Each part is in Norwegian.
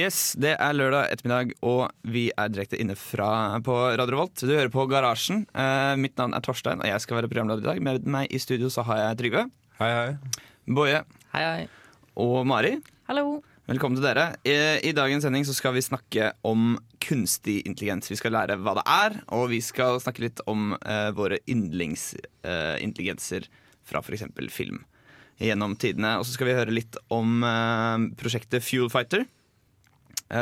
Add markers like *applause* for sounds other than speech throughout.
Yes, Det er lørdag ettermiddag, og vi er direkte inne fra på Radio Revolt. Du hører på Garasjen. Eh, mitt navn er Torstein, og jeg skal være programleder i dag. Med meg i studio så har jeg Trygve, Hei, hei. Boje Hei, hei. og Mari. Hallo. Velkommen til dere. I, I dagens sending så skal vi snakke om kunstig intelligens. Vi skal lære hva det er, og vi skal snakke litt om eh, våre yndlingsintelligenser fra f.eks. film gjennom tidene. Og så skal vi høre litt om eh, prosjektet Fuel Fighter, eh,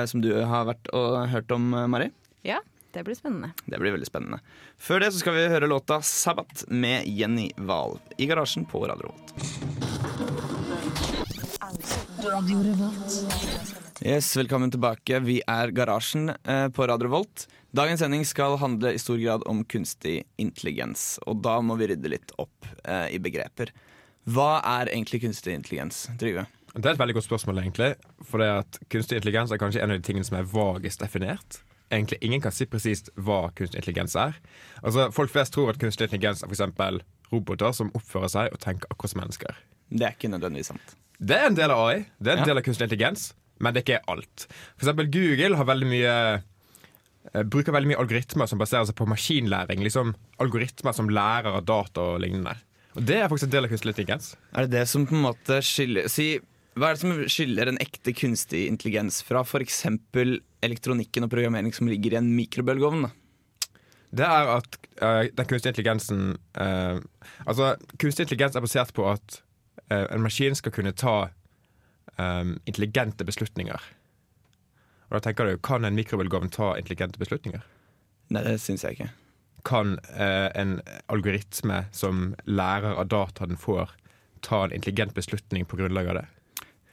som du har vært og hørt om, eh, Mari. Ja, det blir spennende. Det blir veldig spennende. Før det så skal vi høre låta 'Sabbat' med Jenny Wahl i garasjen på Radio Revolt. Yes, velkommen tilbake. Vi er Garasjen eh, på Radio Volt. Dagens sending skal handle i stor grad om kunstig intelligens. Og da må vi rydde litt opp eh, i begreper. Hva er egentlig kunstig intelligens, Trygve? Det er et veldig godt spørsmål, egentlig. For det at kunstig intelligens er kanskje en av de tingene som er vagest definert. Egentlig Ingen kan si presist hva kunstig intelligens er. Altså, Folk flest tror at kunstig intelligens er f.eks. roboter som oppfører seg og tenker akkurat som mennesker. Det er ikke nødvendigvis sant. Det er en del av AI, det er en Ja. del av kunstig intelligens, men det ikke er ikke alt. For eksempel Google har veldig mye eh, bruker veldig mye algoritmer som baserer seg på maskinlæring. Liksom algoritmer som lærer av data og lignende. Og Det er faktisk en del av kunstig intelligens. Er det det som på en måte skiller si, Hva er det som skiller en ekte kunstig intelligens fra f.eks. elektronikken og programmering som ligger i en mikrobølgeovn? Det er at uh, den kunstige intelligensen uh, Altså, kunstig intelligens er basert på at uh, en maskin skal kunne ta um, intelligente beslutninger. Og da tenker du, Kan en mikrobølgeovn ta intelligente beslutninger? Nei, det syns jeg ikke. Kan en algoritme som lærer av data den får, ta en intelligent beslutning på grunnlag av det?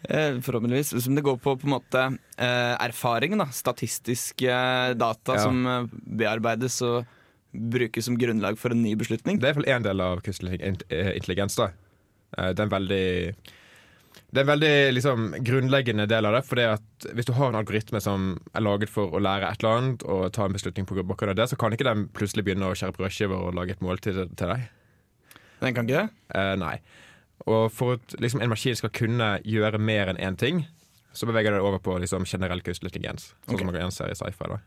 Eh, forhåpentligvis. Som det går på på en måte eh, erfaring, da. Statistiske data Ja. som eh, bearbeides og brukes som grunnlag for en ny beslutning. Det er iallfall én del av kunstig eh, intelligens. da. Eh, Det er en veldig det er en veldig liksom, grunnleggende del av det. For Hvis du har en algoritme som er laget for å lære et eller annet, og ta en beslutning på bakgrunn av det, så kan ikke den plutselig begynne å skjære brødskiver og lage et måltid til deg. Den kan ikke det? Eh, nei. Og for at liksom, en maskin skal kunne gjøre mer enn én ting, så beveger det over på liksom, generell kunstig intelligens. Sånn okay. som man kan se i sci-fi.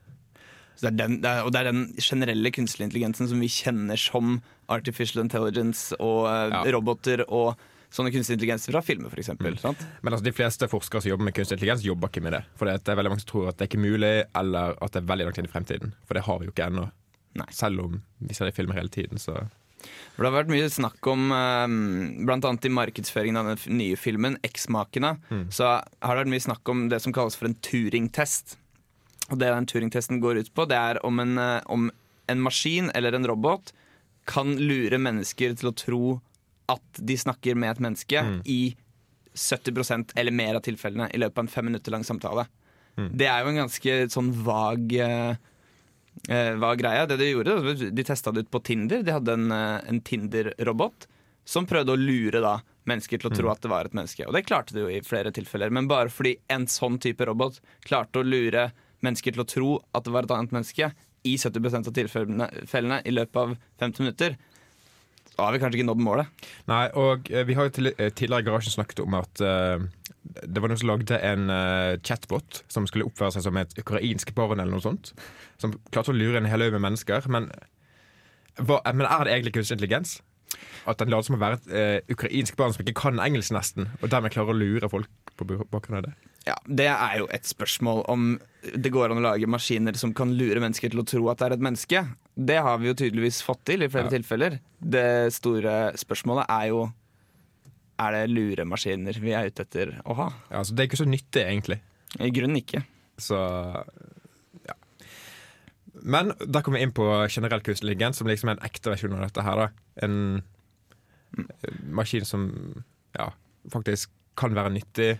det den, det er, og det er den generelle kunstige intelligensen som vi kjenner som artificial intelligence og eh, Ja. roboter og sånne kunstige intelligenser fra filmer, f.eks. Mm. Men altså, de fleste forskere som jobber med kunstig intelligens, jobber ikke med det. For det er veldig mange som tror at det er ikke mulig, eller at det er veldig langt inn i fremtiden. For det har vi jo ikke ennå. Selv om vi ser det i filmer hele tiden, så For Det har vært mye snakk om, eh, blant annet i markedsføringen av den nye filmen, 'Eksmakene', så har det vært mye snakk om det som kalles for en Turing-test. Og det den Turing-testen går ut på, det er om en, eh, om en maskin eller en robot kan lure mennesker til å tro at de snakker med et menneske i 70% eller mer av tilfellene i løpet av en fem minutter lang samtale. Det er jo en ganske sånn vag eh, eh, var greia Det De gjorde, de testa det ut på Tinder. De hadde en, eh, en Tinder-robot som prøvde å lure da mennesker til å tro at det var et menneske. Og det klarte de jo i flere tilfeller. Men bare fordi en sånn type robot klarte å lure mennesker til å tro at det var et annet menneske i 70% av tilfellene i løpet av 50 minutter, har vi kanskje ikke nådd målet. Nei, og eh, vi har jo til, eh, tidligere i garasjen snakket om at uh, det var noen som lagde en uh, chatbot som skulle oppføre seg som et ukrainsk barn eller noe sånt. Som klarte å lure en hel haug med mennesker. Men, hva, men er det egentlig kunstig intelligens? At den later som å være et uh, ukrainsk barn som ikke kan engelsk nesten, og dermed klarer å lure folk på bakgrunn av det? Ja, Det er jo et spørsmål om det går an å lage maskiner som kan lure mennesker til å tro at det er et menneske. Det har vi jo tydeligvis fått til i flere Ja. tilfeller. Det store spørsmålet er jo Er det luremaskiner vi er ute etter å ha? Ja, altså, det er ikke så nyttig, egentlig. I grunnen ikke. Så ja. Men da kommer vi inn på generell kunstig intelligens, som liksom er en ekte versjon av dette her. da En maskin som ja, faktisk kan være nyttig.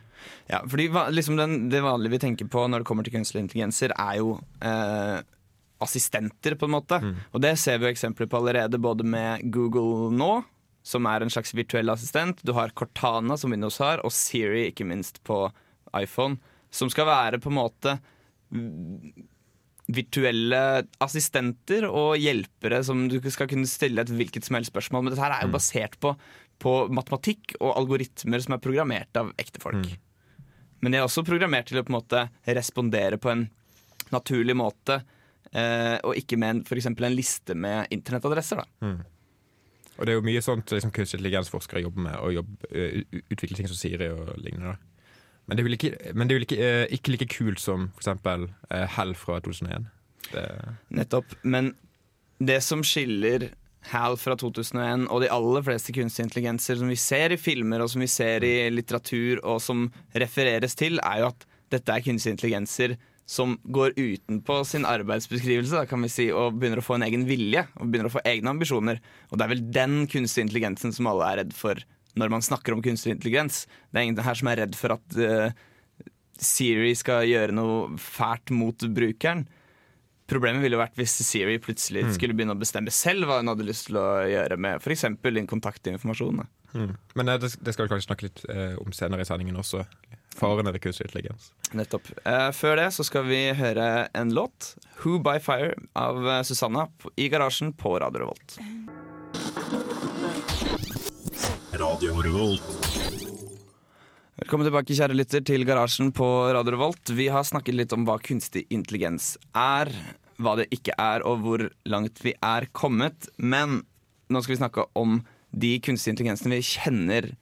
Ja, fordi liksom den, Det vanlige vi tenker på når det kommer til kunstige intelligenser, er jo eh, assistenter, på en måte. Og det ser vi jo eksempler på allerede, både med Google nå, som er en slags virtuell assistent. Du har Cortana, som Windows har, og Siri, ikke minst, på iPhone. Som skal være på en måte mm, virtuelle assistenter og hjelpere som du skal kunne stille et hvilket som helst spørsmål. Men dette her er jo basert på, på matematikk og algoritmer som er programmert av ekte folk. Men de er også programmert til å på en måte respondere på en naturlig måte, og ikke med eksempel en liste med internettadresser. da. Og det er jo mye sånt liksom, kunstig intelligensforskere jobber med, og jobbe, uh, utvikle ting som Siri og lignende. Men det er vel ikke, men det er ikke, eh, ikke like kult som uh, Hell fra 2001. Det, Nettopp. Men det som skiller HAL fra 2001 og de aller fleste kunstige intelligenser som vi ser i filmer og som vi ser i litteratur og som refereres til, er jo at dette er kunstige intelligenser som går utenpå sin arbeidsbeskrivelse da, kan vi si, og begynner å få en egen vilje og begynner å få egne ambisjoner. Og det er vel den kunstige intelligensen som alle er redd for når man snakker om kunstig intelligens. Det er ingen her som er redd for at uh, Siri skal gjøre noe fælt mot brukeren. Problemet ville vært hvis Siri plutselig skulle begynne å bestemme selv hva hun hadde lyst til å gjøre med f.eks. din kontaktinformasjon. mm. Men eh, det, det skal vi kanskje snakke litt eh, om senere i sendingen også. Farene ved kunstig intelligens. Nettopp. Eh, før det så skal vi høre en låt, 'Who By Fire' av eh, Susanna, i garasjen på Radio Revolt. Radio Revolt. Velkommen tilbake, kjære lytter, til Garasjen på Radio Revolt. Vi har snakket litt om hva kunstig intelligens er, hva det ikke er, og hvor langt vi er kommet. Men nå skal vi snakke om de kunstige intelligensene vi kjenner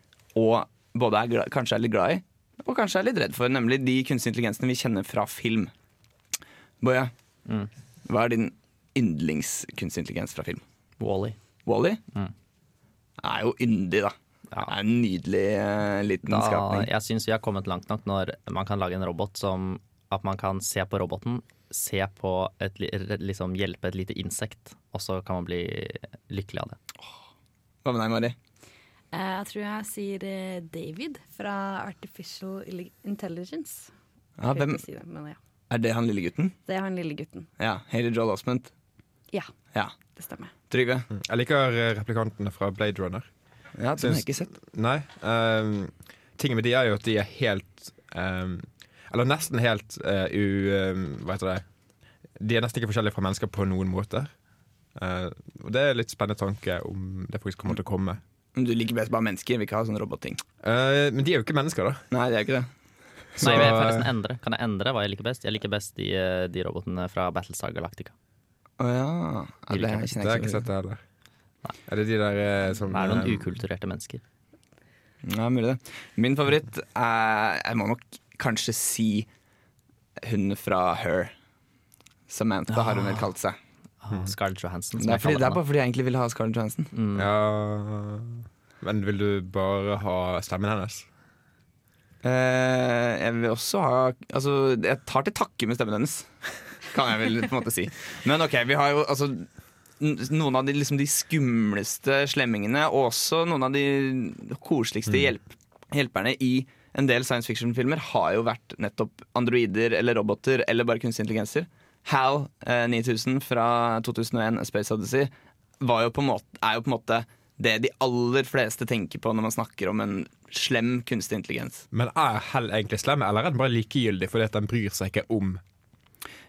og både er glad, kanskje er litt glad i, og kanskje er litt redd for. Nemlig de kunstige intelligensene vi kjenner fra film. Boje, Mm. hva er din yndlingskunstig intelligens fra film? Wally. Wally? Mm. Er jo yndig, da. Det er en nydelig uh, liten Da, skapning. jeg syns vi har kommet langt nok når man kan lage en robot som at man kan se på roboten, se på et, liksom hjelpe et lite insekt, og så kan man bli lykkelig av det. Hva med deg, Mari? Eh, Jeg tror jeg sier eh, David fra Artificial Intelligence. Ja, hvem, si det, men ja. er det han lille gutten? Det er han lille gutten. Ja, Hayley Joel Osment. Ja, Ja. det stemmer. Trygve? Jeg liker eh, replikantene fra Blade Runner. Ja, den har jeg ikke sett. Nei. Um, tingen med de er jo at de er helt um, Eller nesten helt uh, u... Um, hva heter det? De er nesten ikke forskjellige fra mennesker på noen måter. Uh, og det er litt spennende tanke om det faktisk kommer til å komme. Men Du liker best bare mennesker, vil ikke ha sånne robotting. Eh, men de er jo ikke mennesker, da. Nei, det er ikke det. Nei, jeg vil forresten endre. Kan jeg endre hva jeg liker best? Jeg liker best de, eh, de robotene fra Battlestar Galactica. Å ja. ja. Det kjenner jeg. Det har jeg ikke så sett det heller. Er det de der eh, som Det er noen eh, ukulturerte mennesker. Ja, mulig det. Min favoritt er Jeg må nok kanskje si hun fra Her. Samantha har hun vel kalt seg. Ah, Scarlett Johansson. Det er, fordi, det er bare fordi jeg egentlig vil ha Scarlett Johansson. Mm. Ja Men vil du bare ha stemmen hennes? Eh, jeg vil også ha Altså, jeg tar til takke med stemmen hennes. *laughs* Kan jeg vel på en måte si. Men ok, vi har jo altså noen av de, liksom, de skumleste slemmingene, og også noen av de koseligste hjelp, hjelperne i en del science fiction-filmer har jo vært nettopp androider eller roboter eller bare kunstig intelligenser. HAL eh, 9000 fra 2001, Space Odyssey, var jo på måte, er jo på en måte det de aller fleste tenker på når man snakker om en slem kunstig intelligens. Men er Hell egentlig slem, eller er den bare likegyldig fordi at den bryr seg ikke om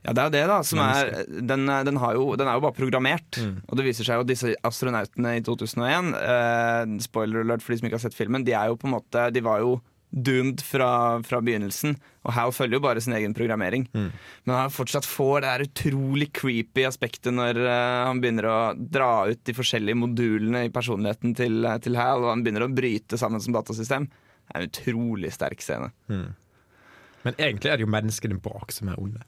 Ja, det er jo det, da. Som er, den, den, har jo, den er jo bare programmert. Mm. Og det viser seg jo at disse astronautene i 2001 eh, Spoiler alert for de som ikke har sett filmen. De er jo på en måte De var jo doomed fra, fra begynnelsen. Og Hal følger jo bare sin egen programmering. Mm. Men han fortsatt får det der utrolig creepy aspektet når uh, han begynner å dra ut de forskjellige modulene i personligheten til, uh, til Hal, og han begynner å bryte sammen som datasystem. Det er en utrolig sterk scene. Men egentlig er det jo menneskene bak som er onde.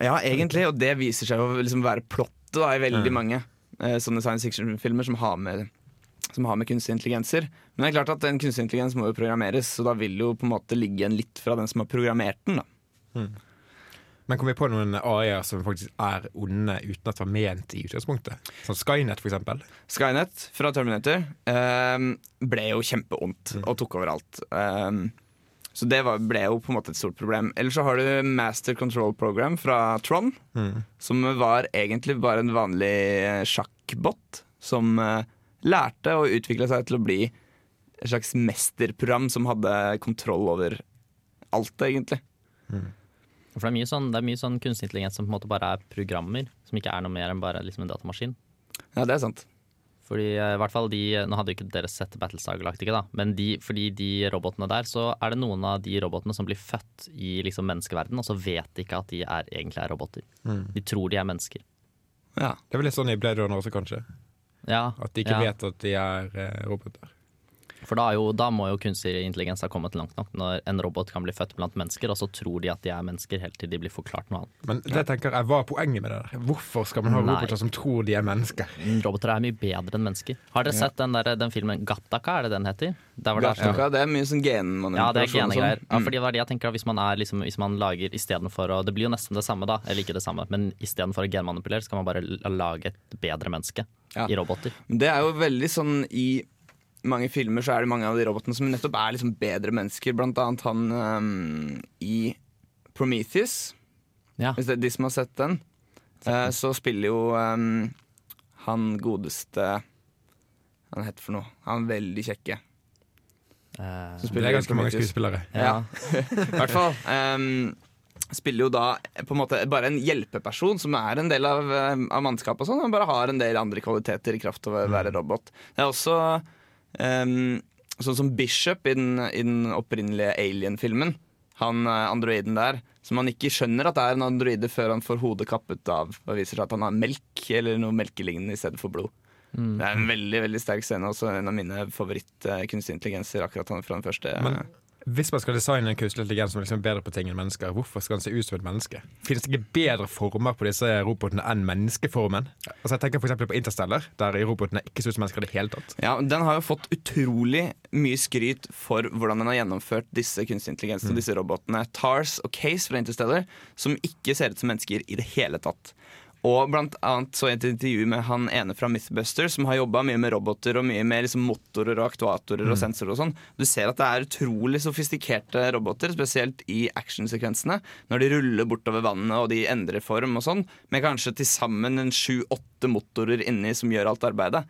Ja, egentlig, og det viser seg å liksom være plottet i veldig mm. mange uh, sånne science fiction-filmer som har med som har med kunstige intelligenser. Men det er klart at en kunstig intelligens må jo programmeres, så da vil jo på en måte ligge en litt fra den som har programmert den. da. Men kom vi på noen AI-er som faktisk er onde uten at det var ment i utgangspunktet? Som Skynet, eksempel. Skynet fra Terminator eh, ble jo kjempeondt og tok over alt. Eh, så det var, ble jo på en måte et stort problem. Eller så har du Master Control Program fra Tron, som var egentlig bare en vanlig sjakkbot som eh, lærte og utvikla seg til å bli et slags mesterprogram som hadde kontroll over alt, egentlig. For det er mye sånn, det er mye sånn kunstig intelligens som på en måte bare er programmer, som ikke er noe mer enn bare liksom en datamaskin. Ja, det er sant. Fordi eh, i hvert fall de, Nå hadde jo ikke dere sett Battlestar Galactica, da, men de, fordi de robotene der, så er det noen av de robotene som blir født i liksom menneskeverden, og så vet de ikke at de er, egentlig er roboter. De tror de er mennesker. Ja. Det er vel litt sånn i Blade Runner også, kanskje. Ja, At de ikke ja. vet at de er eh, roboter. For da, er jo, da må jo kunstig intelligens ha kommet langt nok når en robot kan bli født blant mennesker, og så tror de at de er mennesker helt til de blir forklart noe annet. Men det tenker jeg, hva er poenget med det der? Hvorfor skal man ha Nei. roboter som tror de er mennesker? Roboter er mye bedre enn mennesker. Har dere sett den, der, den filmen Gattaka, er det den heter? Der var det Gattaca, det er mye sånn Ja, det er genegreier. sånn. Ja, fordi det var det jeg tenker da, hvis man, er liksom, hvis man lager istedenfor å Det blir jo nesten det samme, da. Eller ikke det samme, men istedenfor å genmanipulere, så kan man bare lage et bedre menneske Ja. i roboter. Det er jo veldig sånn i mange filmer så er det mange av de robotene som nettopp er liksom bedre mennesker. Blant annet han um, i Prometheus. Ja. Hvis det er de som har sett den, uh, så spiller jo um, han godeste Han heter for noe. Han er veldig kjekke. Uh, Det er ganske mange skuespillere. ja. *laughs* I hvert fall. Um, spiller jo da på en måte bare en hjelpeperson som er en del av, av mannskapet og sånn, og bare har en del andre kvaliteter i kraft av å være robot. Det er også ehm, sånn som Bishop i den, i den opprinnelige Alien-filmen. Han eh, androiden der. Som han ikke skjønner at det er en androide før han får hodet kappet av og viser seg at han har melk eller noe melkelignende i stedet for blod. Det er en veldig veldig sterk scene, også en av mine favoritt-kunstig intelligenser. akkurat han fra den første. Men hvis man skal designe en kunstig intelligens som liksom er bedre på ting enn mennesker, hvorfor skal den se ut som et menneske? Finnes det ikke bedre former på disse robotene enn menneskeformen? Altså jeg tenker for på Interstellar, der robotene ikke ser ut som mennesker i det hele tatt. Ja, Den har jo fått utrolig mye skryt for hvordan den har gjennomført disse kunstig intelligens og disse robotene. Tars og Case fra Interstellar, som ikke ser ut som mennesker i det hele tatt. Og blant annet så et intervju med han ene fra Mythbuster, som har jobba mye med roboter og mye med liksom motorer og aktuatorer og sensorer og sånn. Du ser at det er utrolig sofistikerte roboter, spesielt i actionsekvensene. Når de ruller bortover vannet og de endrer form og sånn, med kanskje til sammen en sju-åtte motorer inni som gjør alt arbeidet.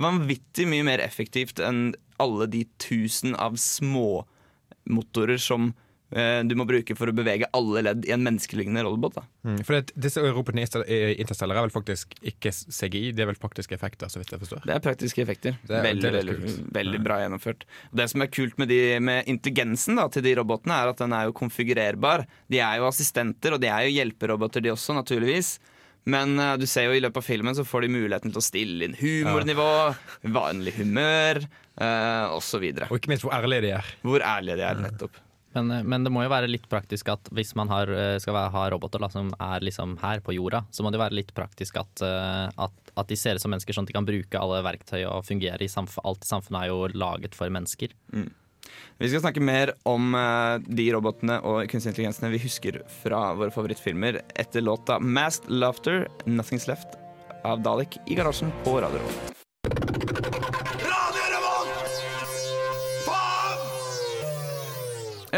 Vanvittig mye mer effektivt enn alle de tusen av småmotorer som eh, du må bruke for å bevege alle ledd i en menneskelignende robot. da. Mm. For det, disse robotene i Interstellar er vel faktisk ikke CGI, det er vel praktiske effekter, så vidt jeg forstår. Det er praktiske effekter. Er- veldig, veldig, veldig bra gjennomført. Det som er kult med, de, med intelligensen da, til de robotene, er at den er jo konfigurerbar. De er jo assistenter, og de er jo hjelperoboter de også, naturligvis. Men uh, du ser jo i løpet av filmen så får de muligheten til å stille inn humornivå, vanlig humør uh, osv. Og ikke minst hvor ærlige de er. Hvor ærlige de er, nettopp. Men, men det må jo være litt praktisk at hvis man har, eh, skal være, ha roboter da, som er liksom her på jorda, så må det være litt praktisk at, eh, at, at de ser ut som mennesker, sånn at de kan bruke alle verktøy og fungere i samfunnet. Alt i samfunnet er jo laget for mennesker. Vi skal snakke mer om eh, de robotene og kunstig intelligensene vi husker fra våre favorittfilmer etter låta 'Masked Laughter', 'Nothing's Left' av Dalek i garasjen på Radio Revolt.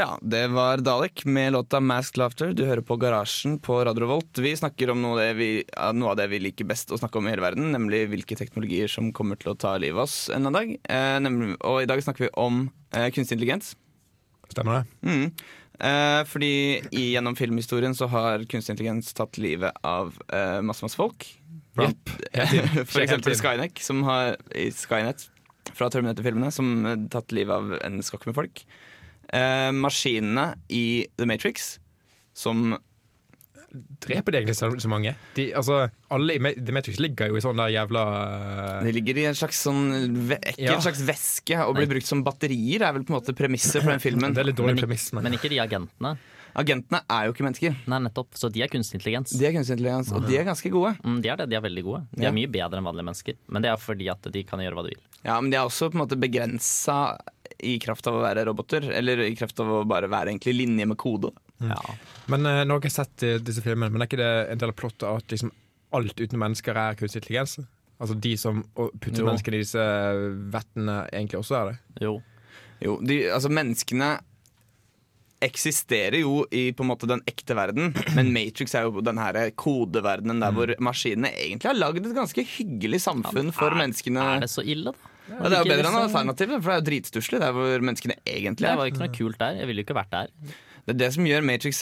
Ja, det var Dalek med låta 'Masked Laughter'. Du hører på Garasjen på Radio Revolt. Vi snakker om noe, vi, noe av det vi liker best å snakke om i hele verden, nemlig hvilke teknologier som kommer til å ta livet av oss en dag. Eh, nemlig, og i dag snakker vi om eh, kunstig intelligens. Stemmer det? Mm. Eh, fordi i, gjennom filmhistorien så har kunstig intelligens tatt livet av eh, masse, masse folk. Blant, *laughs* for eksempel. Skynet, som har, i Skynet fra Terminator-filmene, som har tatt livet av en skokk med folk. Eh, maskinene i The Matrix, som Dreper de egentlig så, så mange? De, altså, alle i Ma- The Matrix ligger jo i sånn der jævla uh, de ligger i en slags sånn ekkel Ja. slags væske og blir brukt som batterier, er vel på en måte premisset for den filmen. *laughs* Det er litt dårlig Men- premiss, men Men ikke de agentene. Agentene er jo ikke mennesker. Nei, nettopp. Så de er kunstig intelligens. De er kunstig intelligens, og de er ganske gode. Mm, de er det, de er veldig gode. De Ja. er mye bedre enn vanlige mennesker. Men det er fordi at de kan gjøre hva de vil. Ja, men de er også på en måte begrensa i kraft av å være roboter. Eller i kraft av å bare være egentlig linje med kode. Ja. Men uh, nå har jeg sett eh, disse filmene, men er ikke det en del av plottet at liksom alt uten mennesker er kunstig intelligens? Altså de som putter Jo. menneskene i disse vettene, egentlig også er det? Jo. Jo, de, altså menneskene eksisterer jo i på en måte den ekte verden, men Matrix er jo den her kodeverdenen der hvor maskinene egentlig har lagd et ganske hyggelig samfunn for menneskene. Er det så ille, da? Ja, det er jo bedre enn liksom- alternativet, for det er jo dritstusslig der hvor menneskene egentlig er. Det er. var ikke noe kult der. Jeg ville jo ikke vært der. Det er det som gjør Matrix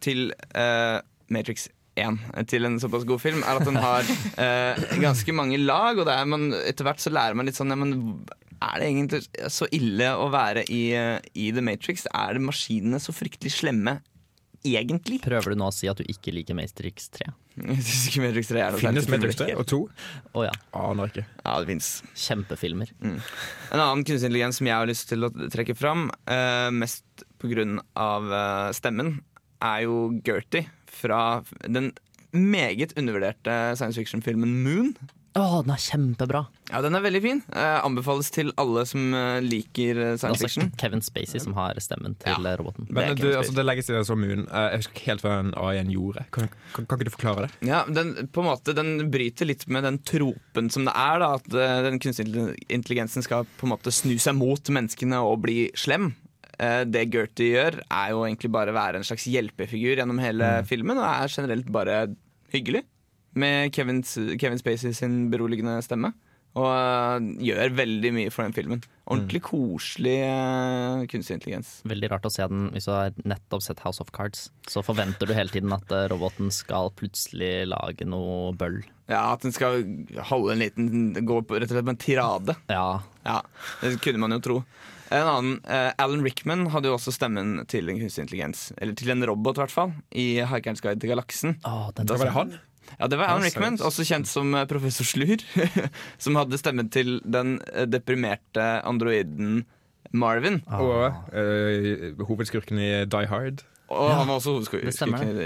til, uh, eh, Matrix 1 til en såpass god film, er at den har uh, ganske mange lag, og det er man, etter hvert så lærer man litt sånn ja, men er det egentlig så ille å være i, eh, i The Matrix? Er det maskinene så fryktelig slemme egentlig? Prøver du nå å si at du ikke liker Matrix 3? *laughs* Ikke Matrix 3 er noe Finnes Matrix 3 og 2? Å ja. Aner ikke. Ja, det finnes. Kjempefilmer. En annen kunstig intelligens som jeg har lyst til å trekke fram, uh, mest pga. Uh, stemmen, er jo Gertie fra den meget undervurderte science fiction-filmen Moon. Å, den er kjempebra! Ja, Den er veldig fin. Eh, anbefales til alle som eh, liker eh, Det er science også fiction. Kevin Spacey som har stemmen til Ja. eh, roboten. Men det, du, altså, det legges i det som. Eh, Jeg husker ikke helt hva den AI-en gjorde. Kan, kan, kan ikke du forklare det? Ja, den, på en måte, den bryter litt med den tropen som det er. Da, at den kunstige intelligensen skal på en måte snu seg mot menneskene og bli slem. Eh, det Gertie gjør, er jo egentlig bare være en slags hjelpefigur gjennom hele filmen, og er generelt bare hyggelig. Med Kevin, Kevin Spacey sin beroligende stemme. Og uh, gjør veldig mye for den filmen. Ordentlig koselig uh, kunstig intelligens. Veldig rart å se den hvis du har nettopp sett House of Cards. Så forventer du hele tiden at uh, roboten skal plutselig lage noe bøll. Ja, At den skal holde en liten Gå på rett og slett på en tirade. Ja, Ja, det kunne man jo tro. En annen, Alan Rickman hadde jo også stemmen til en kunstig intelligens. Eller til en robot, i hvert fall. I Haikerens guide til galaksen. Oh, den Da var det han? Ja, det var Alan Rickman, også kjent som eh, professor Slur. *laughs* som hadde stemmen til den eh, deprimerte androiden Marvin. Og uh, hovedskurken i Die Hard. Og han var også hovedskurken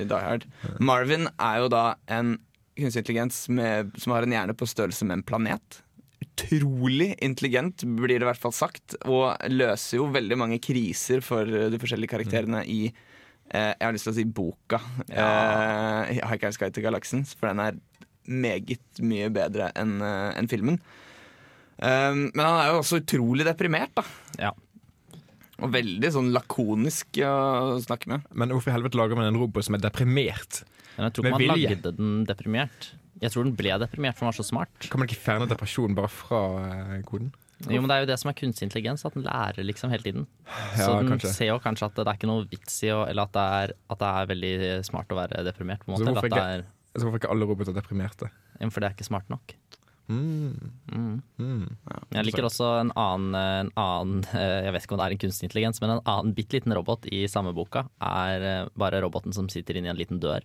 i Die Hard. Marvin er jo da en kunstig intelligens med, som har en hjerne på størrelse med en planet. Utrolig intelligent, blir det i hvert fall sagt, og løser jo veldig mange kriser for de forskjellige karakterene i eh, Jeg har lyst til å si boka. Eh, Haikerens guide til galaksen, for den er meget mye bedre enn eh, enn filmen. Um, men han er jo også utrolig deprimert, da. Ja. Og veldig sånn lakonisk å snakke med. Men hvorfor i helvete lager man en robot som er deprimert? Men jeg tror ikke man vilje. lagde den deprimert. Jeg tror den ble deprimert, for den var så smart. Kan man ikke fjerne depresjon bare fra eh, koden? Jo, men Det er jo det som er kunstig intelligens, at den lærer liksom hele tiden. Ja, så den kanskje. ser jo kanskje at det er ikke noe vits i å Eller at det er, at det er veldig smart å være deprimert. på en Så hvorfor Eller at det er, Så hvorfor ikke alle roboter deprimerte? For det er ikke smart nok. Mm. Mm. Mm. Jeg liker også en annen, en annen *laughs* Jeg vet ikke om det er en kunstig intelligens, men en annen bitte liten robot i samme boka er eh, bare roboten som sitter inni en liten dør.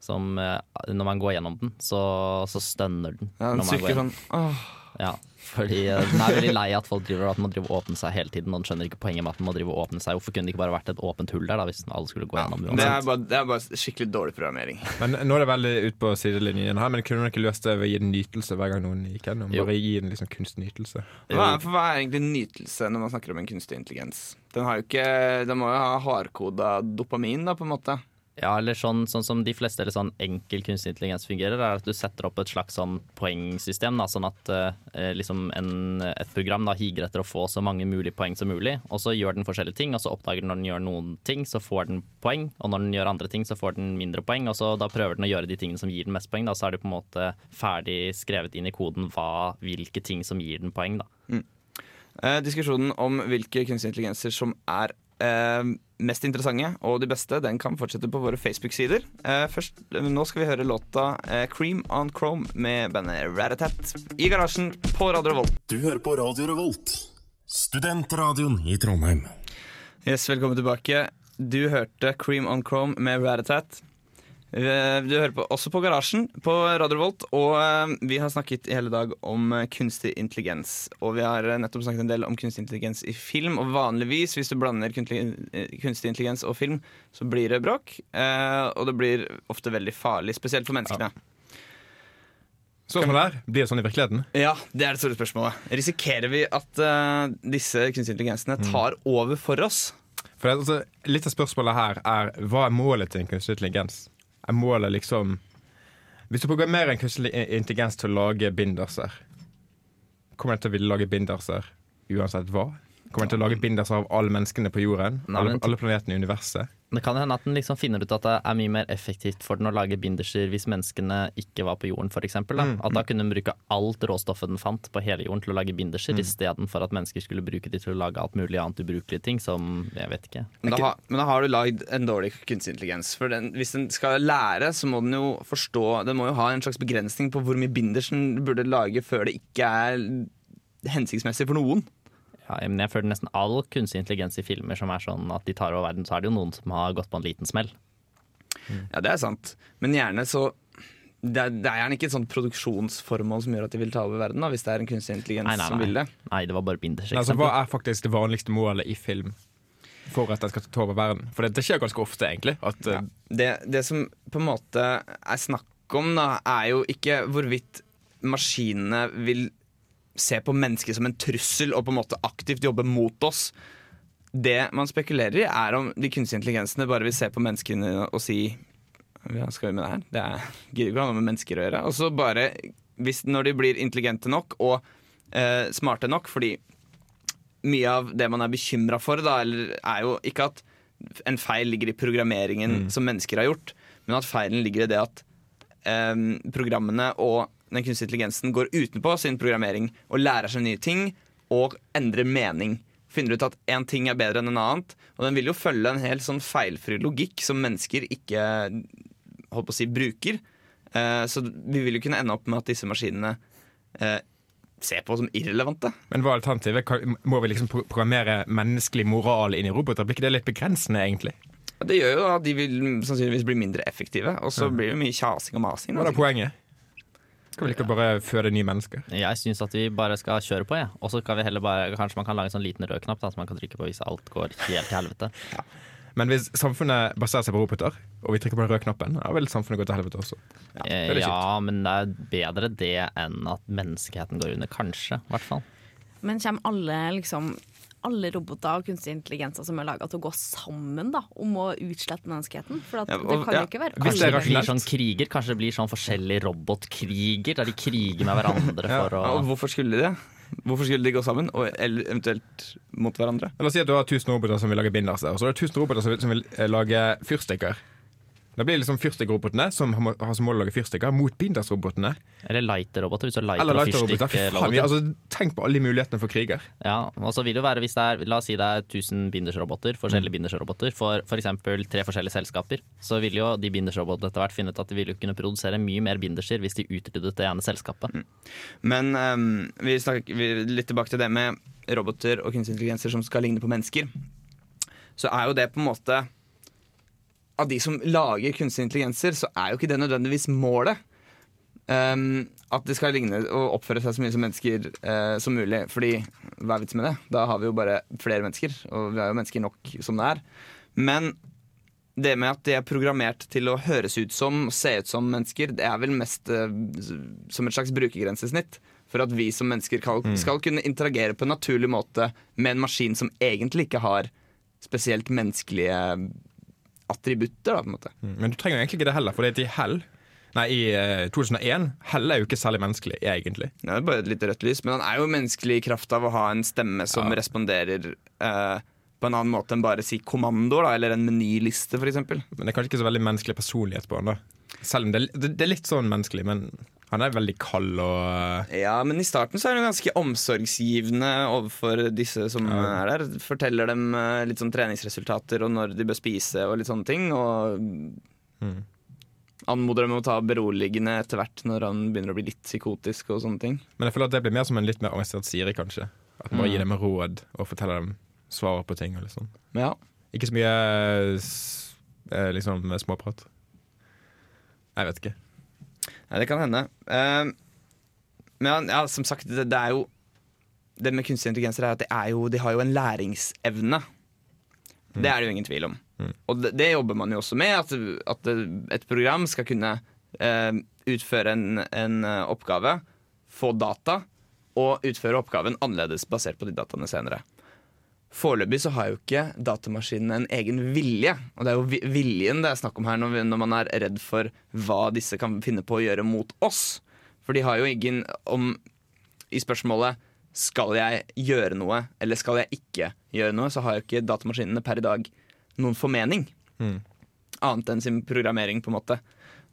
Som eh, Når man går gjennom den, så, så stønner den. Ja, når den man går gjennom. sånn åh. Ja, fordi eh, den er veldig lei at folk driver at man driver og åpner seg hele tiden. Og den skjønner ikke poenget med at man må drive og åpne seg. Hvorfor kunne det ikke bare vært et åpent hull der, da, hvis alle skulle gå gjennom Det uansett? er, bare, det er bare skikkelig dårlig programmering. Men Nå er det veldig ut på sidelinjen her, men kunne man ikke løst det ved å gi den nytelse hver gang noen gikk gjennom? Bare gi den liksom kunstnytelse. Hva er, for hva er egentlig nytelse når man snakker om en kunstig intelligens? Den, har jo ikke, den må jo ha hardkoda dopamin, da, på en måte. Ja, eller sånn, sånn som de fleste eller sånn enkel kunstig intelligens fungerer, er at du setter opp et slags sånn poengsystem. Da, sånn at eh, liksom en, et program da higer etter å få så mange mulige poeng som mulig. Og så gjør den forskjellige ting, og så oppdager den når den gjør noen ting, så får den poeng. Og når den gjør andre ting, så får den mindre poeng. Og så da prøver den å gjøre de tingene som gir den mest poeng. Da, så er det på en måte ferdig skrevet inn i koden hva, hvilke ting som gir den poeng. Da. Eh, diskusjonen om hvilke kunstige intelligenser som er eh, mest interessante og de beste, den kan fortsette på våre Facebook-sider. Eh, først, Nå skal vi høre låta eh, 'Cream on Chrome' med bandet Ratatat i garasjen på Radio Revolt. Du hører på Radio Revolt, studentradioen i Trondheim. Yes, velkommen tilbake. Du hørte 'Cream on Chrome' med Ratatat. Eh, Du hører på, også på Garasjen på Radio Volt, og eh, vi har snakket i hele dag om eh, kunstig intelligens. Og vi har nettopp snakket en del om kunstig intelligens i film, og vanligvis hvis du blander kunstig, intelligens og film, så blir det bråk. Og det blir ofte veldig farlig, spesielt for menneskene. Spørsmålet er, Blir det sånn i virkeligheten? Ja, det er det store spørsmålet. Risikerer vi at disse kunstige intelligensene tar over for oss? For det, altså, Litt av spørsmålet her er hva er målet til en kunstig intelligens? Er målet liksom Hvis du programmerer en kunstig intelligens til å lage binderser, kommer den til å ville lage binderser uansett hva? Kommer den til å lage binderser av alle menneskene på jorden? Nei, alle, alle planetene i universet? Det kan hende at den liksom finner ut at det er mye mer effektivt for den å lage binderser hvis menneskene ikke var på jorden, f.eks. Mm, At da kunne den bruke alt råstoffet den fant på hele jorden til å lage binderser, Mm. istedenfor at mennesker skulle bruke de til å lage alt mulig annet ubrukelige ting som jeg vet ikke. Men da, har- men da har du lagd en dårlig kunstig intelligens. For den, hvis den skal lære, så må den jo forstå Den må jo ha en slags begrensning på hvor mye binders den burde lage før det ikke er hensiktsmessig for noen. Ja, men jeg føler nesten all kunstig intelligens i filmer som er sånn at de tar over verden, så er det jo noen som har gått på en liten smell. Ja, det er sant. Men gjerne så det er, det er gjerne ikke et sånt produksjonsformål som gjør at de vil ta over verden, da, hvis det er en kunstig intelligens Nei, nei, som vil det. Nei, det var bare binders. Altså, hva er faktisk det vanligste målet i film for at den skal ta over verden? For det, det skjer ganske ofte, egentlig. At, Ja. eh, Det, det som på en måte er snakk om, da, er jo ikke hvorvidt maskinene vil se på mennesket som en trussel og på en måte aktivt jobbe mot oss. Det man spekulerer i, er om de kunstige intelligensene bare vil se på menneskene og si Hva skal vi med det her? Det er, gidder ikke å ha noe med mennesker å gjøre. Og så bare, hvis, når de blir intelligente nok og eh, smarte nok, fordi mye av det man er bekymra for, da, eller, er jo ikke at en feil ligger i programmeringen som mennesker har gjort, men at feilen ligger i det at eh, programmene og den kunstige intelligensen går utenpå sin programmering og lærer seg nye ting og endrer mening. Finner ut at én ting er bedre enn en annet. Og den vil jo følge en helt sånn feilfri logikk som mennesker ikke holdt på å si, bruker. Eh, så vi vil jo kunne ende opp med at disse maskinene eh, ser på som irrelevante. men hva er alternativet? Må vi liksom programmere menneskelig moral inn i roboter? Blir ikke det litt begrensende, egentlig? Det gjør jo at de vil sannsynligvis bli mindre effektive, og så blir det mye kjasing og masing. Hva er da poenget? Skal vi ikke bare føde nye mennesker? Jeg syns at vi bare skal kjøre på, jeg. Og så kan vi heller bare Kanskje man kan lage en sånn liten rød knapp da, som man kan trykke på hvis alt går helt til helvete. *laughs* Men hvis samfunnet baserer seg på roboter, og vi trykker på den røde knappen, da vil samfunnet gå til helvete også. Ja, det ja men det er bedre det enn at menneskeheten går under. Kanskje, i hvert fall. Men kommer alle, liksom, alle roboter og kunstig intelligenser som er laga til å gå sammen da, om å utslette menneskeheten? For at Ja, det og- kan ja, jo ikke være hvis det blir sånn kriger Kanskje det blir sånn forskjellige robotkriger, der de kriger med hverandre *laughs* Ja, for å Og hvorfor skulle de det? Hvorfor skulle de gå sammen, og eventuelt mot hverandre? La oss si at du har 1000 roboter som vil lage binderser, og så er det 1000 roboter som vil, som vil eh, lage fyrstikker. Da blir det liksom fyrstikkrobotene som har som mål å lage fyrstikker, mot bindersrobotene. Eller lighter-roboter, hvis du Eller lighter- og lighterroboter. Altså, tenk på alle mulighetene for kriger. Ja, og så vil det være hvis det er La oss si det er 1000 bindersroboter, forskjellige bindersroboter, for f.eks. tre forskjellige selskaper. Så vil jo de bindersrobotene etter hvert finne ut at de vil kunne produsere mye mer binderser hvis de utryddet det ene selskapet. Men um, vi snakker vi, litt tilbake til det med roboter og kunstig intelligenser som skal ligne på mennesker. Så er jo det på en måte Av de som lager kunstige intelligenser, så er jo ikke det nødvendigvis målet. Um, at det skal ligne og oppføre seg så mye som mennesker uh, som mulig. Fordi hva er vitsen med det? Da har vi jo bare flere mennesker, og vi har jo mennesker nok som det er. Men det med at de er programmert til å høres ut som, se ut som mennesker, det er vel mest uh, som et slags brukergrensesnitt. For at vi som mennesker skal, skal kunne interagere på en naturlig måte med en maskin som egentlig ikke har spesielt menneskelige attributter. Da, på en måte. Men du trenger jo egentlig ikke det heller, for det er i Hell Nei, i eh, 2001 Hell er jo ikke særlig menneskelig, egentlig. Det er bare et lite rødt lys, men han er jo menneskelig i kraft av å ha en stemme som Ja. responderer eh, på en annen måte enn bare si kommandoer, da, eller en menyliste, f.eks. Men det er kanskje ikke så veldig menneskelig personlighet på han. da Selv om det, det, det er litt sånn menneskelig, men han er veldig kald og eh, Ja, men i starten så er han ganske omsorgsgivende overfor disse som Ja. er der. Forteller dem eh, litt sånn treningsresultater og når de bør spise og litt sånne ting. Og Mm. anmoder dem om å ta beroligende etter hvert når han begynner å bli litt psykotisk og sånne ting. Men jeg føler at det blir mer som en litt mer organisert Siri, kanskje. At man bare gir dem råd og forteller dem svaret på ting. og litt sånn ja. Ikke så mye eh, liksom småprat. Jeg vet ikke. Nei, det kan hende. Uh, men ja, som sagt, det, det er jo Det med kunstig intelligens er at det er jo, de har jo en læringsevne. Det er det jo ingen tvil om. Og det, det jobber man jo også med. At, at et program skal kunne uh, utføre en, en eh, oppgave, få data, og utføre oppgaven annerledes basert på de dataene senere. Foreløpig så har jo ikke datamaskinene en egen vilje. Og det er jo viljen det er snakk om her når, vi, når man er redd for hva disse kan finne på å gjøre mot oss. For de har jo ingen om I spørsmålet skal jeg gjøre noe eller skal jeg ikke gjøre noe, så har jo ikke datamaskinene per i dag noen formening. Mm. Annet enn sin programmering, på en måte.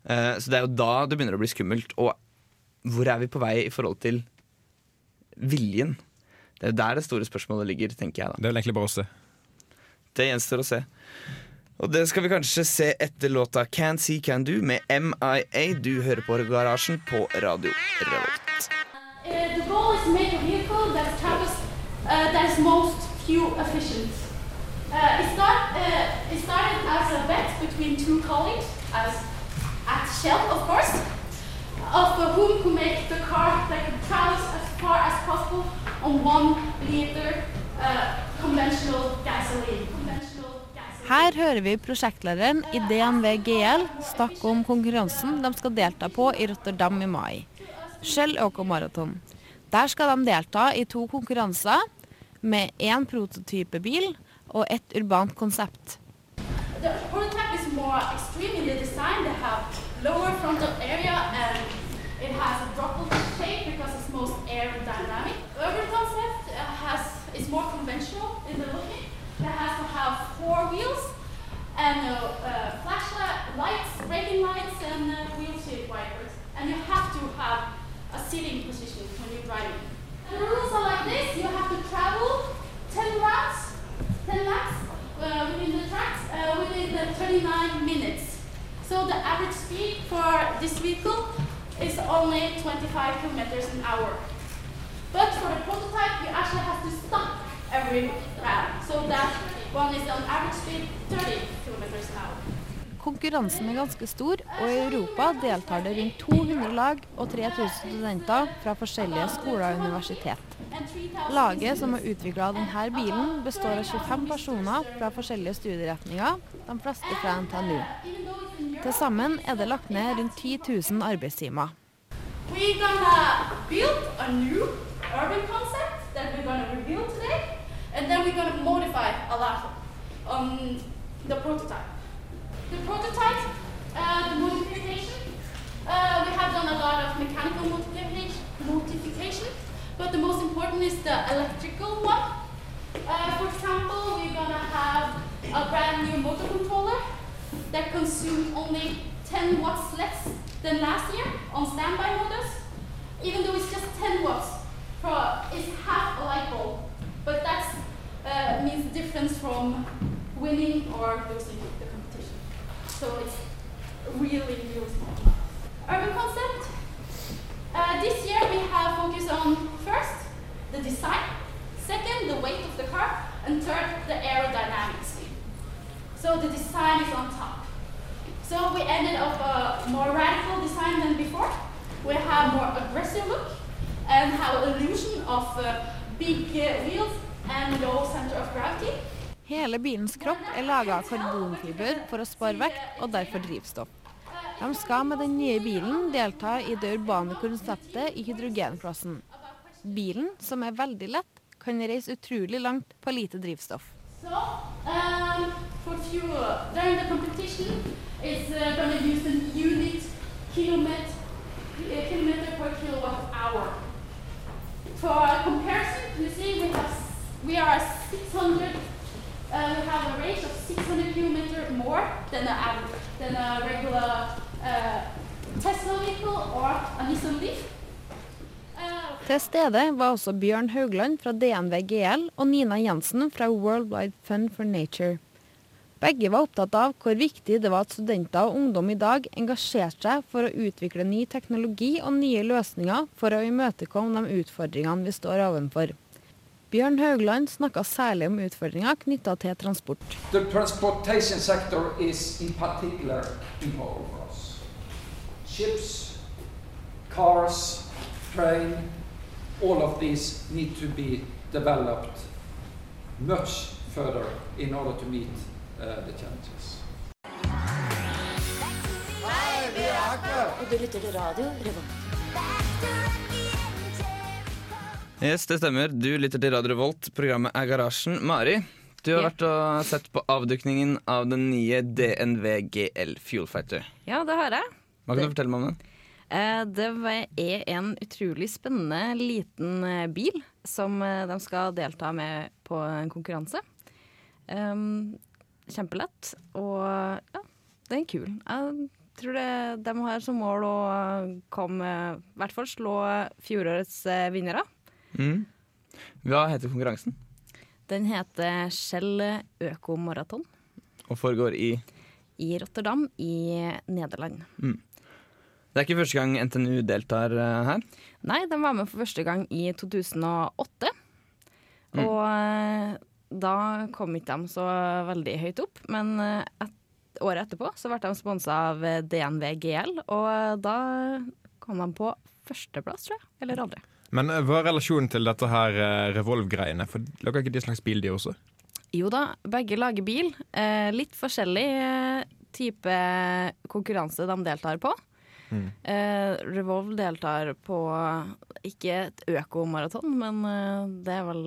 Uh, så det er jo da det begynner å bli skummelt. Og hvor er vi på vei i forhold til viljen? Det er der det store spørsmålet ligger, tenker jeg da. Det er vel egentlig bare å se. Det gjenstår å se. Og det skal vi kanskje se etter låta Can See Can Do med MIA. Du hører på Garasjen på Radio Revolt. Uh, the goal is to make a vehicle that travels uh, that is most fuel efficient. Uh, it, start, uh, it started as a bet between two colleagues, as at Shell, of course, of whom could make the car that could as far as possible on one liter uh, conventional gasoline. Her hører vi prosjektlederen i DNV GL snakke om konkurransen de skal delta på i Rotterdam i mai. Shell Eco Marathon. Der skal de delta i to konkurranser med én prototypebil og ett urbant konsept. The and uh, flashlight lights, braking lights, and uh, windshield wipers. And you have to have a sitting position when you're driving. And the rules are like this: you have to travel 10 rounds, 10 laps uh, within the tracks uh, within the 39 minutes. So the average speed for this vehicle is only 25 kilometers an hour. But for the prototype, you actually have to stop every round. So that one is on average speed 30 kilometers an hour. Konkurransen er ganske stor, og i Europa deltar det rundt 200 lag og 3000 studenter fra forskjellige skoler og universitet. Laget som har utvikla denne bilen, består av 25 personer fra forskjellige studieretninger, de fleste fra NTNU. Til sammen er det lagt ned rundt 10 000 arbeidstimer. We're gonna build a new urban concept that we're gonna reveal today, and then we're gonna modify a lot on the prototype. The prototype, uh, the modification, uh, we have done a lot of mechanical modification, but the most important is the electrical one. Uh, for example, we're gonna have a brand new motor controller that consumes only 10 watts less than last year on standby modus, even though it's just 10 watts. It's half a light bulb, but that uh, means difference from winning or losing the competition. So it's really, really small. Urban concept. Uh, this year we have focused on first the design, second the weight of the car, and third the aerodynamics. So the design is on top. So we ended up a more radical design than before. We have more aggressive look and have illusion of uh, big uh, wheels and low center of gravity. Hele bilens kropp er laga av karbonfiber for å spare vekt og derfor drivstoff. De skal med den nye bilen delta i det urbane konseptet i hydrogenklassen. Bilen, som er veldig lett, kan reise utrolig langt på lite drivstoff. So um, for fuel during the competition, it's uh, going to unit kilometer, per kilowatt hour. For comparison, you see we have we are 600. Uh, we have a range of 600 kilometer more than a than a regular uh, Tesla vehicle or a Nissan Leaf. Uh, Til stede var også Bjørn Haugland fra DNV GL og Nina Jensen fra World Wide Fund for Nature. Begge var opptatt av hvor viktig det var at studenter og ungdom i dag engasjerte seg for å utvikle ny teknologi og nye løsninger for å imøtekomme de utfordringene vi står overfor. Bjørn Haugland snakka særlig om utfordringer knytta til transport. The transportation sector is in particular important for us. Ships, cars, train, all of these need to be developed much further in order to meet uh, the challenges. Og du lytter til radio Revolt. Yes, det stemmer. Du lytter til Radio Revolt. Programmet er Garasjen. Mari, du har vært og sett på avdukningen av den nye DNV GL Fuel Fighter. Ja, det har jeg. Hva kan du fortelle meg om den? Eh, Det er en utrolig spennende liten eh, bil som eh, de skal delta med på en konkurranse. Um, kjempelett. Og ja, den er kul. Jeg tror det, de har som mål å komme I hvert fall slå fjorårets vinnere. Mm. Hva heter konkurransen? Den heter Shell økomaraton Og foregår i i Rotterdam i Nederland. Det er ikke første gang NTNU deltar eh, her. Nei, de var med for første gang i 2008. Og eh, da kom ikke de så veldig høyt opp, men eh, et, året etterpå så ble de sponsa av DNV GL, og da kom de på førsteplass, tror jeg. Eller andre. Men eh, hva er relasjonen til dette her eh, Revolve-greiene? For Lager ikke de slags bil, de også? Jo da, begge lager bil. Eh, litt forskjellig eh, type konkurranse de deltar på. Eh, Revolve deltar på ikke et økomaraton, men det er vel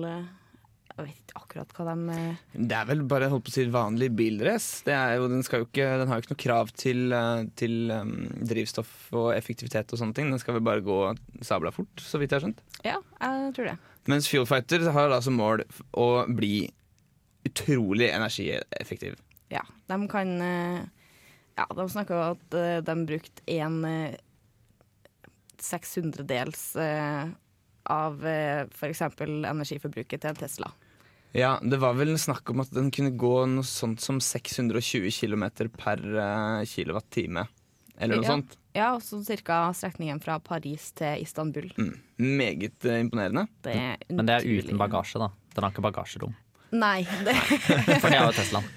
Jeg vet ikke akkurat hva de eh, Det er vel bare holdt på å si vanlig bilrace. Den, den har jo ikke noe krav til, eh, til um, drivstoff og effektivitet og sånne ting. Den skal vel bare gå sabla fort, så vidt jeg har skjønt. Ja, jeg tror det. Mens Fuel Fighter har da som mål å bli utrolig energieffektiv. Ja, de kan eh, Ja, de snakker jo at de brukte en eh, 600-dels eh, av f.eks. energiforbruket til en Tesla. Ja, Det var vel snakk om at den kunne gå noe sånt som 620 km per uh, kilowattime. Eller noe Ja. sånt. Ja, og så ca. strekningen fra Paris til Istanbul. Mm. Meget eh, imponerende. Det er Men det er uten bagasje, da. Den har ikke bagasjerom. Nei. Det, *laughs* For det har jo Teslaen.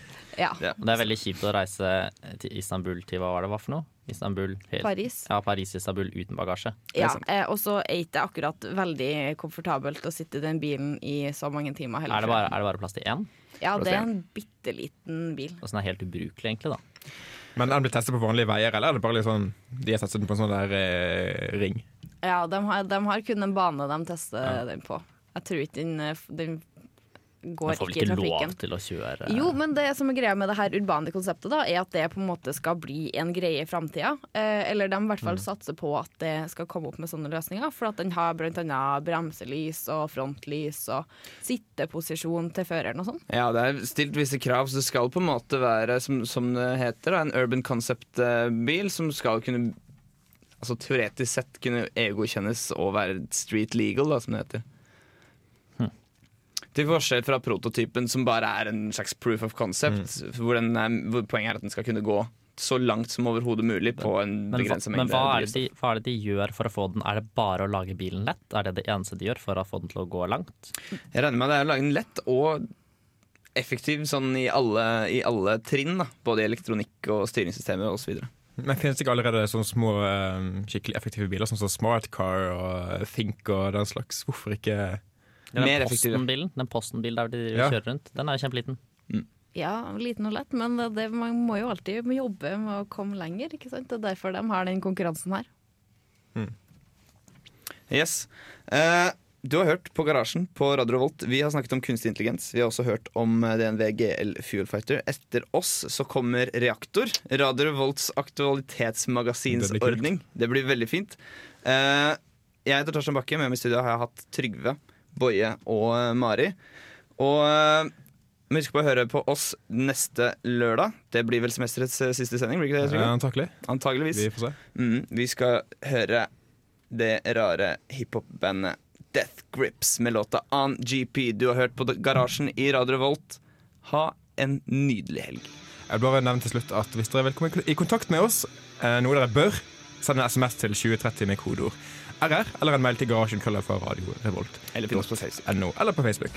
Ja. Ja. Det er veldig kjipt å reise til Istanbul til hva var det var for noe? Istanbul helt, Paris. Ja, Paris-Istanbul uten bagasje. Ja, eh, og så er ikke akkurat veldig komfortabelt å sitte i den bilen i så mange timer. Er det bare, er det bare plass til én? Ja, plass det er en bitte liten bil. Og så den er helt ubrukelig, egentlig, da. Men er den blitt testet på vanlige veier, eller er det bare litt sånn de har testet den på en sånn der eh, ring? Ja, de har, de har kun en bane de tester den på. Jeg tror ikke den, eh, ikke i går Man får vel ikke i trafikken. lov til å kjøre Jo, men det som er greia med det her urbane konseptet, da, er at det på en måte skal bli en greie i framtida. Eh, eller de i hvert fall Mm. satser på at det skal komme opp med sånne løsninger. For at den har blant annet bremselys og frontlys og sitteposisjon til føreren og sånn. Ja, det er stilt visse krav, så det skal på en måte være, som, som det heter, da, en urban concept-bil som skal kunne Altså teoretisk sett kunne EU-godkjennes og være street legal, da, som det heter. Til forskjell fra prototypen, som bare er en slags proof of concept, hvor, den hvor poenget er at den skal kunne gå så langt som overhodet mulig på en Men, hva, men hva, er det de, hva er det de gjør for å få den? Er det bare å lage bilen lett? Er det det eneste de gjør for å få den til å gå langt? Jeg regner med det er å lage den lett og effektiv sånn i alle, i alle trinn. Da. Både i elektronikk og styringssystemer osv. Men Finnes det ikke allerede sånne små eh, skikkelig effektive biler, sånn som Smartcar og Think og den slags? Hvorfor ikke Den Mer effektive. Den Posten-bilen der de Ja. kjører rundt, den er jo kjempeliten. Ja, liten og lett, men det, man må jo alltid jobbe med å komme lenger. ikke sant? Det er derfor de har den konkurransen her. Yes. Uh, du har hørt på Garasjen på Radio Revolt. Vi har snakket om kunstig intelligens. Vi har også hørt om eh, DNV GL Fuel Fighter. Etter oss så kommer Reaktor. Radio Revolts aktualitetsmagasinsordning. Det blir veldig fint. Uh, jeg heter Torstein Bakke. Med meg i studio har jeg hatt Trygve, Boje og eh, Mari. Og eh, husk på å høre på oss neste lørdag. Det blir vel semesterets eh, siste sending? blir ikke det, Trygve? Antakelig. Antakeligvis. Vi får se. Mm, vi skal høre det rare hiphop-bandet Death Grips med låta On GP. Du har hørt på Garasjen i Radio Revolt. Ha en nydelig helg. Jeg vil bare nevne til slutt at Hvis dere vil komme i kontakt med oss, noe dere bør, send en SMS til 2030 med kodeord RR, eller en mail til garasjen fra Radio Revolt. Eller finn oss på. NO, eller på Facebook.